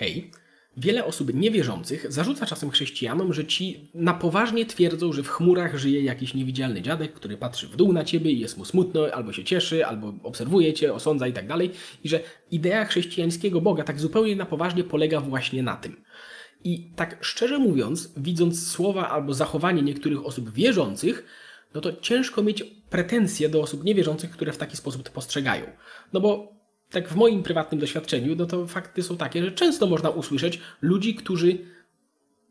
Hej, wiele osób niewierzących zarzuca czasem chrześcijanom, że ci na poważnie twierdzą, że w chmurach żyje jakiś niewidzialny dziadek, który patrzy w dół na ciebie i jest mu smutno, albo się cieszy, albo obserwuje cię, osądza i tak dalej, i że idea chrześcijańskiego Boga tak zupełnie na poważnie polega właśnie na tym. I tak szczerze mówiąc, widząc słowa albo zachowanie niektórych osób wierzących, no to ciężko mieć pretensje do osób niewierzących, które w taki sposób to postrzegają. No bo tak w moim prywatnym doświadczeniu, no to fakty są takie, że często można usłyszeć ludzi, którzy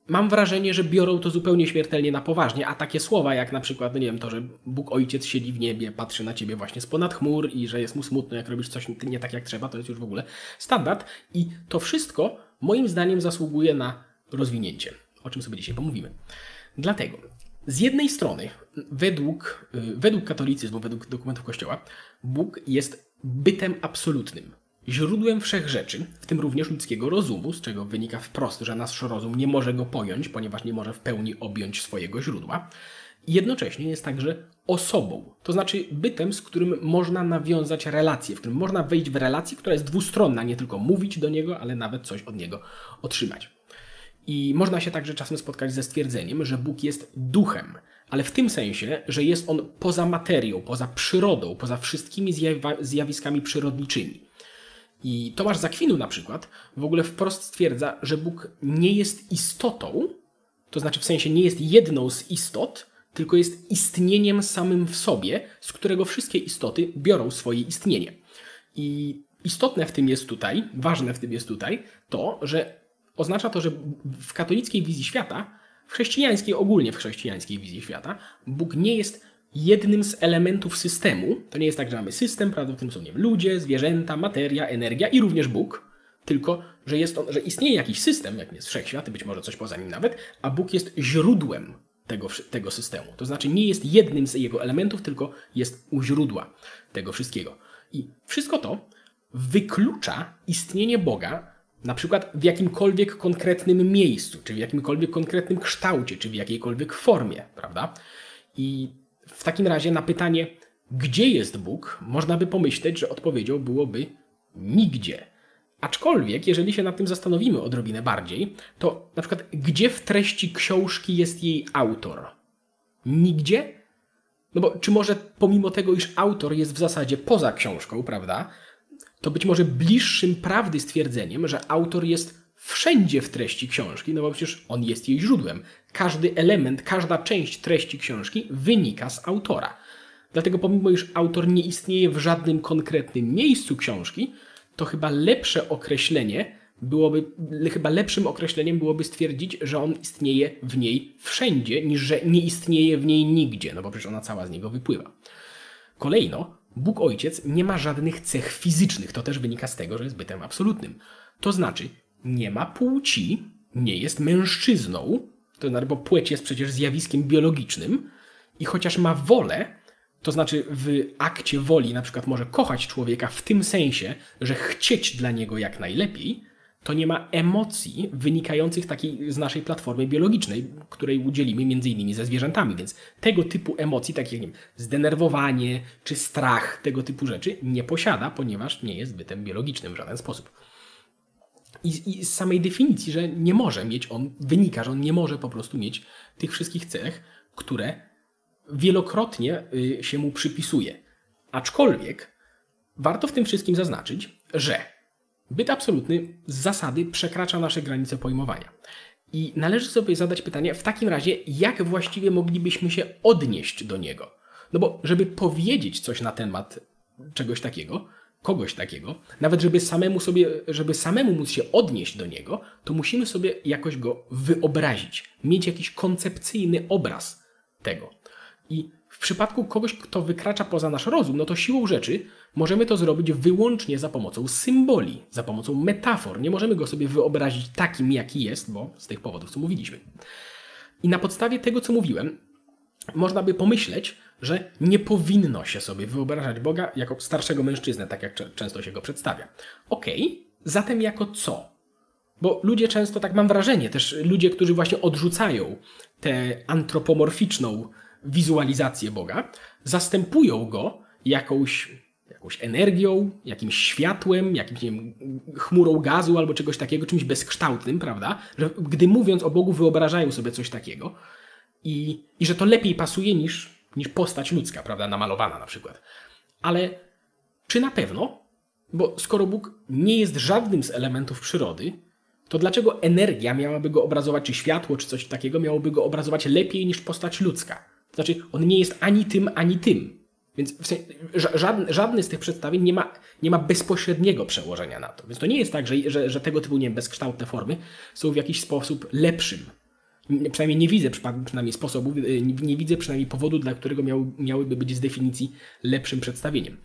mam wrażenie, że biorą to zupełnie śmiertelnie na poważnie, a takie słowa jak na przykład, no nie wiem, to, że Bóg Ojciec siedzi w niebie, patrzy na ciebie właśnie z ponad chmur i że jest mu smutno, jak robisz coś nie tak jak trzeba, to jest już w ogóle standard. I to wszystko moim zdaniem zasługuje na rozwinięcie, o czym sobie dzisiaj pomówimy. Dlatego, z jednej strony, według, według katolicyzmu, według dokumentów Kościoła, Bóg jest bytem absolutnym, źródłem wszech rzeczy, w tym również ludzkiego rozumu, z czego wynika wprost, że nasz rozum nie może go pojąć, ponieważ nie może w pełni objąć swojego źródła. Jednocześnie jest także osobą, to znaczy bytem, z którym można nawiązać relację, w którym można wejść w relację, która jest dwustronna, nie tylko mówić do niego, ale nawet coś od niego otrzymać. I można się także czasem spotkać ze stwierdzeniem, że Bóg jest duchem, ale w tym sensie, że jest on poza materią, poza przyrodą, poza wszystkimi zjawiskami przyrodniczymi. I Tomasz Zakwinu na przykład w ogóle wprost stwierdza, że Bóg nie jest istotą, to znaczy w sensie nie jest jedną z istot, tylko jest istnieniem samym w sobie, z którego wszystkie istoty biorą swoje istnienie. I istotne w tym jest tutaj, ważne w tym jest tutaj to, że oznacza to, że w katolickiej wizji świata, w chrześcijańskiej, ogólnie w chrześcijańskiej wizji świata, Bóg nie jest jednym z elementów systemu. To nie jest tak, że mamy system, prawda, w którym są nie wiem, ludzie, zwierzęta, materia, energia i również Bóg, tylko że, jest on, że istnieje jakiś system, jak jest wszechświat, być może coś poza nim nawet, a Bóg jest źródłem tego, tego systemu. To znaczy nie jest jednym z jego elementów, tylko jest u źródła tego wszystkiego. I wszystko to wyklucza istnienie Boga na przykład w jakimkolwiek konkretnym miejscu, czy w jakimkolwiek konkretnym kształcie, czy w jakiejkolwiek formie, prawda? I w takim razie na pytanie, gdzie jest Bóg, można by pomyśleć, że odpowiedzią byłoby nigdzie. Aczkolwiek, jeżeli się nad tym zastanowimy odrobinę bardziej, to na przykład gdzie w treści książki jest jej autor? Nigdzie? No bo czy może pomimo tego, iż autor jest w zasadzie poza książką, prawda? To być może bliższym prawdy stwierdzeniem, że autor jest wszędzie w treści książki, no bo przecież on jest jej źródłem. Każdy element, każda część treści książki wynika z autora. Dlatego pomimo, iż autor nie istnieje w żadnym konkretnym miejscu książki, to chyba lepsze określenie byłoby, chyba lepszym określeniem byłoby stwierdzić, że on istnieje w niej wszędzie, niż że nie istnieje w niej nigdzie, no bo przecież ona cała z niego wypływa. Kolejno, Bóg Ojciec nie ma żadnych cech fizycznych, to też wynika z tego, że jest bytem absolutnym. To znaczy, nie ma płci, nie jest mężczyzną, to znaczy, bo płeć jest przecież zjawiskiem biologicznym i chociaż ma wolę, to znaczy w akcie woli na przykład może kochać człowieka w tym sensie, że chcieć dla niego jak najlepiej, to nie ma emocji wynikających takiej z naszej platformy biologicznej, której udzielimy między innymi ze zwierzętami. Więc tego typu emocji, takich jak nie wiem, zdenerwowanie czy strach, tego typu rzeczy nie posiada, ponieważ nie jest bytem biologicznym w żaden sposób. I, I, z samej definicji, że nie może mieć on, wynika, że on nie może po prostu mieć tych wszystkich cech, które wielokrotnie y, się mu przypisuje. Aczkolwiek warto w tym wszystkim zaznaczyć, że byt absolutny z zasady przekracza nasze granice pojmowania. I należy sobie zadać pytanie, w takim razie, jak właściwie moglibyśmy się odnieść do niego? No bo, żeby powiedzieć coś na temat czegoś takiego, kogoś takiego, nawet żeby samemu sobie, żeby samemu móc się odnieść do niego, to musimy sobie jakoś go wyobrazić, mieć jakiś koncepcyjny obraz tego. I w przypadku kogoś, kto wykracza poza nasz rozum, no to siłą rzeczy możemy to zrobić wyłącznie za pomocą symboli, za pomocą metafor. Nie możemy go sobie wyobrazić takim, jaki jest, bo z tych powodów, co mówiliśmy. I na podstawie tego, co mówiłem, można by pomyśleć, że nie powinno się sobie wyobrażać Boga jako starszego mężczyznę, tak jak często się go przedstawia. Okej, okay, zatem jako co? Bo ludzie często, tak mam wrażenie, też ludzie, którzy właśnie odrzucają tę antropomorficzną wizualizację Boga, zastępują go jakąś jakąś energią, jakimś światłem, jakimś nie wiem, chmurą gazu albo czegoś takiego, czymś bezkształtnym, prawda? Że gdy mówiąc o Bogu, wyobrażają sobie coś takiego i, i że to lepiej pasuje niż, niż postać ludzka, prawda? Namalowana na przykład. Ale czy na pewno? Bo skoro Bóg nie jest żadnym z elementów przyrody, to dlaczego energia miałaby go obrazować, czy światło, czy coś takiego miałoby go obrazować lepiej niż postać ludzka? Znaczy, on nie jest ani tym, ani tym. Więc w sensie, żadny, żadny z tych przedstawień nie ma, nie ma bezpośredniego przełożenia na to. Więc to nie jest tak, że, że, że tego typu nie bezkształtne formy są w jakiś sposób lepszym. Przynajmniej nie widzę przynajmniej sposobu, y, nie widzę przynajmniej powodu, dla którego miał, miałyby być z definicji lepszym przedstawieniem.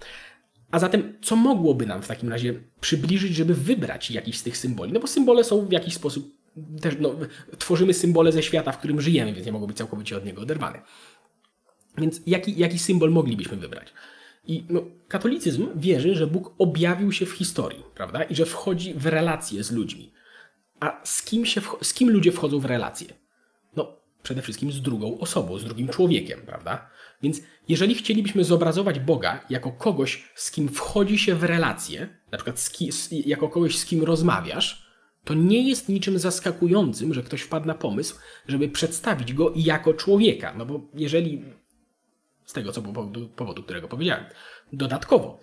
A zatem, co mogłoby nam w takim razie przybliżyć, żeby wybrać jakiś z tych symboli? No bo symbole są w jakiś sposób też, no, tworzymy symbole ze świata, w którym żyjemy, więc nie mogą być całkowicie od niego oderwane. Więc jaki, jaki symbol moglibyśmy wybrać? I no, katolicyzm wierzy, że Bóg objawił się w historii, prawda? I że wchodzi w relacje z ludźmi. A z kim, się, z kim ludzie wchodzą w relacje? No, przede wszystkim z drugą osobą, z drugim człowiekiem, prawda? Więc jeżeli chcielibyśmy zobrazować Boga jako kogoś, z kim wchodzi się w relacje, na przykład z ki, z, jako kogoś, z kim rozmawiasz, to nie jest niczym zaskakującym, że ktoś wpadł na pomysł, żeby przedstawić go jako człowieka. No bo jeżeli z tego co powodu, powodu, którego powiedziałem. Dodatkowo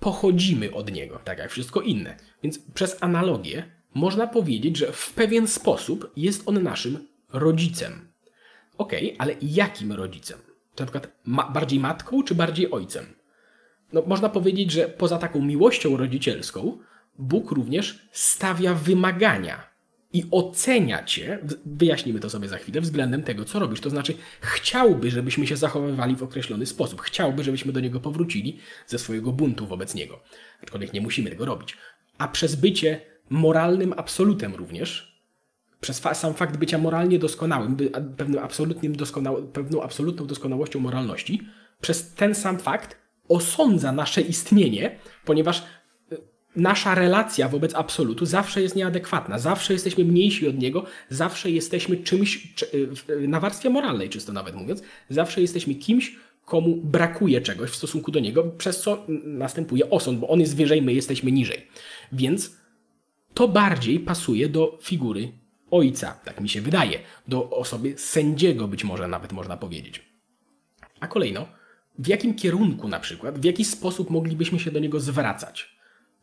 pochodzimy od niego, tak jak wszystko inne. Więc przez analogię można powiedzieć, że w pewien sposób jest on naszym rodzicem. Ok, ale jakim rodzicem? Czy na przykład ma bardziej matką, czy bardziej ojcem? No, można powiedzieć, że poza taką miłością rodzicielską, Bóg również stawia wymagania i ocenia cię, wyjaśnimy to sobie za chwilę, względem tego, co robisz. To znaczy, chciałby, żebyśmy się zachowywali w określony sposób. Chciałby, żebyśmy do niego powrócili ze swojego buntu wobec niego. Aczkolwiek nie musimy tego robić. A przez bycie moralnym absolutem również, przez fa sam fakt bycia moralnie doskonałym, by, pewnym absolutnym pewną absolutną doskonałością moralności, przez ten sam fakt osądza nasze istnienie, ponieważ nasza relacja wobec absolutu zawsze jest nieadekwatna, zawsze jesteśmy mniejsi od niego, zawsze jesteśmy czymś, na warstwie moralnej czysto nawet mówiąc, zawsze jesteśmy kimś, komu brakuje czegoś w stosunku do niego, przez co następuje osąd, bo on jest wyżej, my jesteśmy niżej. Więc to bardziej pasuje do figury ojca, tak mi się wydaje, do osoby sędziego być może nawet można powiedzieć. A kolejno, w jakim kierunku na przykład, w jaki sposób moglibyśmy się do niego zwracać?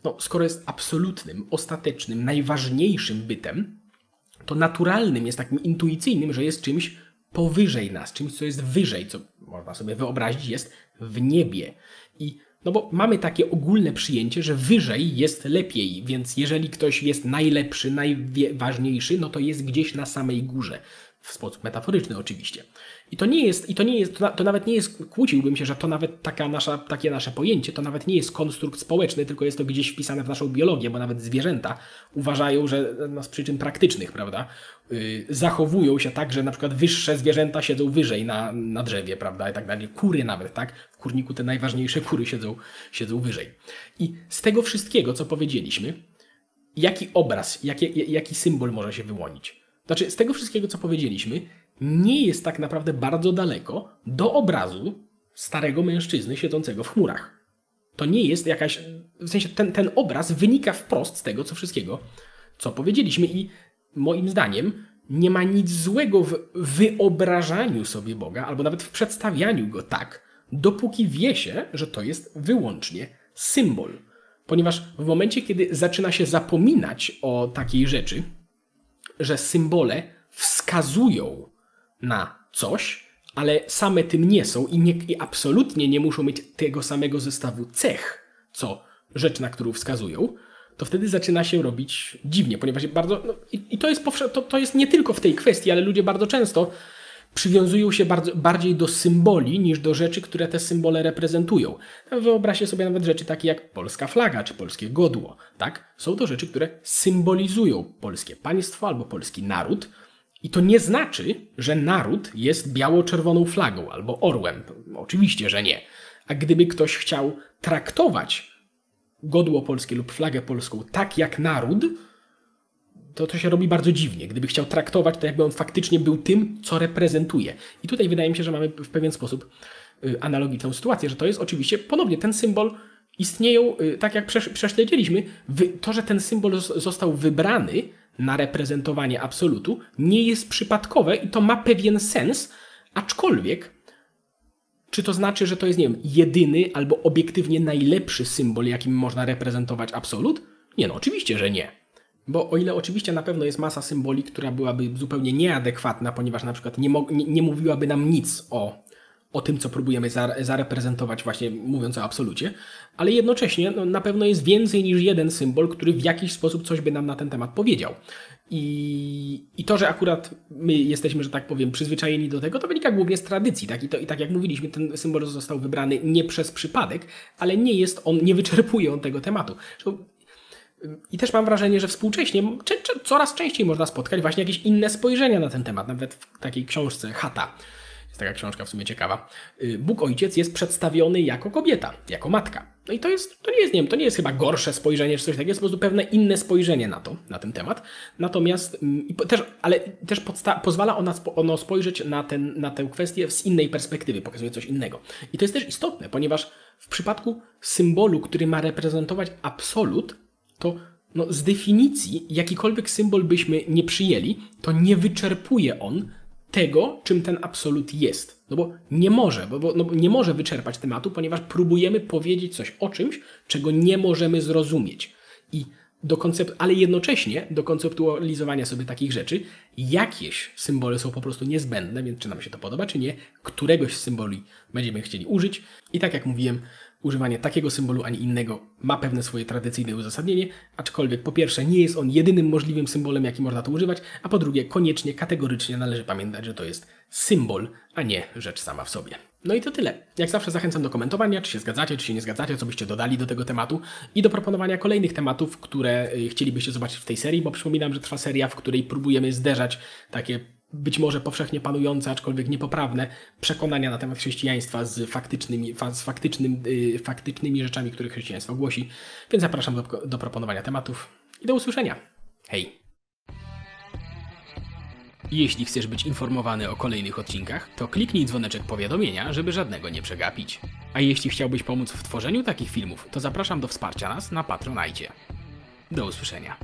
No, skoro jest absolutnym, ostatecznym, najważniejszym bytem, to naturalnym jest takim intuicyjnym, że jest czymś powyżej nas, czymś, co jest wyżej, co można sobie wyobrazić, jest w niebie. I no bo mamy takie ogólne przyjęcie, że wyżej jest lepiej, więc jeżeli ktoś jest najlepszy, najważniejszy, no to jest gdzieś na samej górze. W sposób metaforyczny oczywiście. I to nie jest, i to nie jest, to, nawet nie jest, kłóciłbym się, że to nawet taka nasza, takie nasze pojęcie, to nawet nie jest konstrukt społeczny, tylko jest to gdzieś wpisane w naszą biologię, bo nawet zwierzęta uważają, że no, z przyczyn praktycznych, prawda, yy, zachowują się tak, że na przykład wyższe zwierzęta siedzą wyżej na, na drzewie, prawda, i tak dalej. Kury nawet, tak? W kurniku te najważniejsze kury siedzą, siedzą wyżej. I z tego wszystkiego, co powiedzieliśmy, jaki obraz, jaki, jaki symbol może się wyłonić? Znaczy, z tego wszystkiego, co powiedzieliśmy, nie jest tak naprawdę bardzo daleko do obrazu starego mężczyzny siedzącego w chmurach. To nie jest jakaś. W sensie ten, ten obraz wynika wprost z tego, co wszystkiego, co powiedzieliśmy, i moim zdaniem nie ma nic złego w wyobrażaniu sobie Boga, albo nawet w przedstawianiu go tak, dopóki wie się, że to jest wyłącznie symbol. Ponieważ w momencie, kiedy zaczyna się zapominać o takiej rzeczy, że symbole wskazują na coś, ale same tym nie są i, nie, i absolutnie nie muszą mieć tego samego zestawu cech, co rzecz, na którą wskazują, to wtedy zaczyna się robić dziwnie, ponieważ bardzo. No, i, i, to, jest powsze- to, to jest nie tylko w tej kwestii, ale ludzie bardzo często przywiązują się bardzo, bardziej do symboli niż do rzeczy, które te symbole reprezentują. Wyobraźcie sobie nawet rzeczy takie jak polska flaga czy polskie godło. Tak? Są to rzeczy, które symbolizują polskie państwo albo polski naród. I to nie znaczy, że naród jest biało-czerwoną flagą albo orłem. Oczywiście, że nie. A gdyby ktoś chciał traktować godło polskie lub flagę polską tak jak naród, to to się robi bardzo dziwnie. Gdyby chciał traktować to, jakby on faktycznie był tym, co reprezentuje. I tutaj wydaje mi się, że mamy w pewien sposób y, analogiczną sytuację, że to jest oczywiście ponownie ten symbol istnieją, y, tak jak prześledziliśmy, to, że ten symbol zos- został wybrany na reprezentowanie absolutu, nie jest przypadkowe i to ma pewien sens, aczkolwiek czy to znaczy, że to jest, nie wiem, jedyny albo obiektywnie najlepszy symbol, jakim można reprezentować absolut? Nie, no oczywiście, że nie. Bo o ile oczywiście na pewno jest masa symboli, która byłaby zupełnie nieadekwatna, ponieważ na przykład nie, nie, nie mówiłaby nam nic o, o tym, co próbujemy zare- zareprezentować, właśnie mówiąc o absolucie, ale jednocześnie no, na pewno jest więcej niż jeden symbol, który w jakiś sposób coś by nam na ten temat powiedział. I, I to, że akurat my jesteśmy, że tak powiem, przyzwyczajeni do tego, to wynika głównie z tradycji. Tak? I, to, I tak jak mówiliśmy, ten symbol został wybrany nie przez przypadek, ale nie jest on, nie wyczerpuje on tego tematu. Zresztą i też mam wrażenie, że współcześnie cze- cze- coraz częściej można spotkać właśnie jakieś inne spojrzenia na ten temat. Nawet w takiej książce Chata, jest taka książka w sumie ciekawa, y, Bóg Ojciec jest przedstawiony jako kobieta, jako matka. No i to jest, to nie jest, nie wiem, to nie jest chyba gorsze spojrzenie czy coś takiego, jest po prostu pewne inne spojrzenie na to, na ten temat. Natomiast, mm, też, ale też pozwala ona ono spojrzeć na, ten, na tę kwestię z innej perspektywy, pokazuje coś innego. I to jest też istotne, ponieważ w przypadku symbolu, który ma reprezentować absolut, to no, z definicji jakikolwiek symbol byśmy nie przyjęli, to nie wyczerpuje on tego, czym ten absolut jest. No bo nie może, bo, bo no, nie może wyczerpać tematu, ponieważ próbujemy powiedzieć coś o czymś, czego nie możemy zrozumieć. I do koncept, ale jednocześnie do konceptualizowania sobie takich rzeczy, jakieś symbole są po prostu niezbędne, więc czy nam się to podoba, czy nie, któregoś z symboli będziemy chcieli użyć. I tak jak mówiłem, używanie takiego symbolu, ani innego ma pewne swoje tradycyjne uzasadnienie, aczkolwiek po pierwsze nie jest on jedynym możliwym symbolem, jaki można tu używać, a po drugie koniecznie, kategorycznie należy pamiętać, że to jest symbol, a nie rzecz sama w sobie. No i to tyle. Jak zawsze zachęcam do komentowania, czy się zgadzacie, czy się nie zgadzacie, co byście dodali do tego tematu i do proponowania kolejnych tematów, które y, chcielibyście zobaczyć w tej serii, bo przypominam, że trwa seria, w której próbujemy zderzać takie być może powszechnie panujące, aczkolwiek niepoprawne przekonania na temat chrześcijaństwa z faktycznymi, fa, z faktycznym, y, faktycznymi rzeczami, które chrześcijaństwo głosi. Więc zapraszam do, do proponowania tematów i do usłyszenia. Hej! Jeśli chcesz być informowany o kolejnych odcinkach, to kliknij dzwoneczek powiadomienia, żeby żadnego nie przegapić. A jeśli chciałbyś pomóc w tworzeniu takich filmów, to zapraszam do wsparcia nas na Patronajcie. Do usłyszenia.